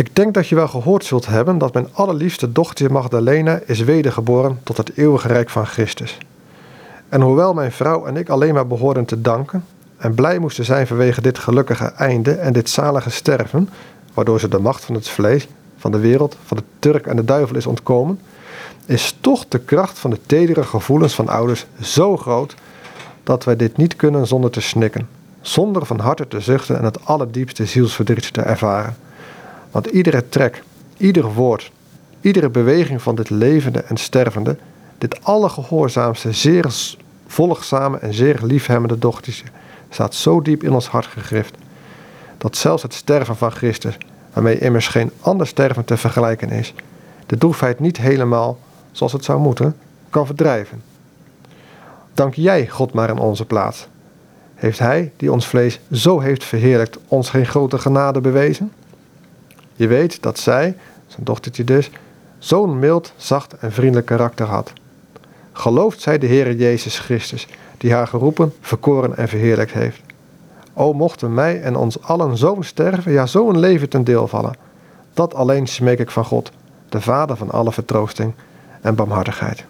Ik denk dat je wel gehoord zult hebben dat mijn allerliefste dochter Magdalena is wedergeboren tot het eeuwige rijk van Christus. En hoewel mijn vrouw en ik alleen maar behoorden te danken en blij moesten zijn vanwege dit gelukkige einde en dit zalige sterven, waardoor ze de macht van het vlees, van de wereld, van de Turk en de duivel is ontkomen, is toch de kracht van de tedere gevoelens van ouders zo groot dat wij dit niet kunnen zonder te snikken, zonder van harte te zuchten en het allerdiepste zielsverdriet te ervaren. Want iedere trek, ieder woord, iedere beweging van dit levende en stervende, dit allergehoorzaamste, zeer volgzame en zeer liefhebbende dochtertje, staat zo diep in ons hart gegrift, dat zelfs het sterven van Christus, waarmee immers geen ander sterven te vergelijken is, de droefheid niet helemaal, zoals het zou moeten, kan verdrijven. Dank jij God maar in onze plaats. Heeft Hij, die ons vlees zo heeft verheerlijkt, ons geen grote genade bewezen? Je weet dat zij, zijn dochtertje dus, zo'n mild, zacht en vriendelijk karakter had. Gelooft zij de Heere Jezus Christus, die haar geroepen, verkoren en verheerlijkt heeft. O mochten mij en ons allen zo'n sterven, ja zo'n leven ten deel vallen. Dat alleen smeek ik van God, de Vader van alle vertroosting en barmhartigheid.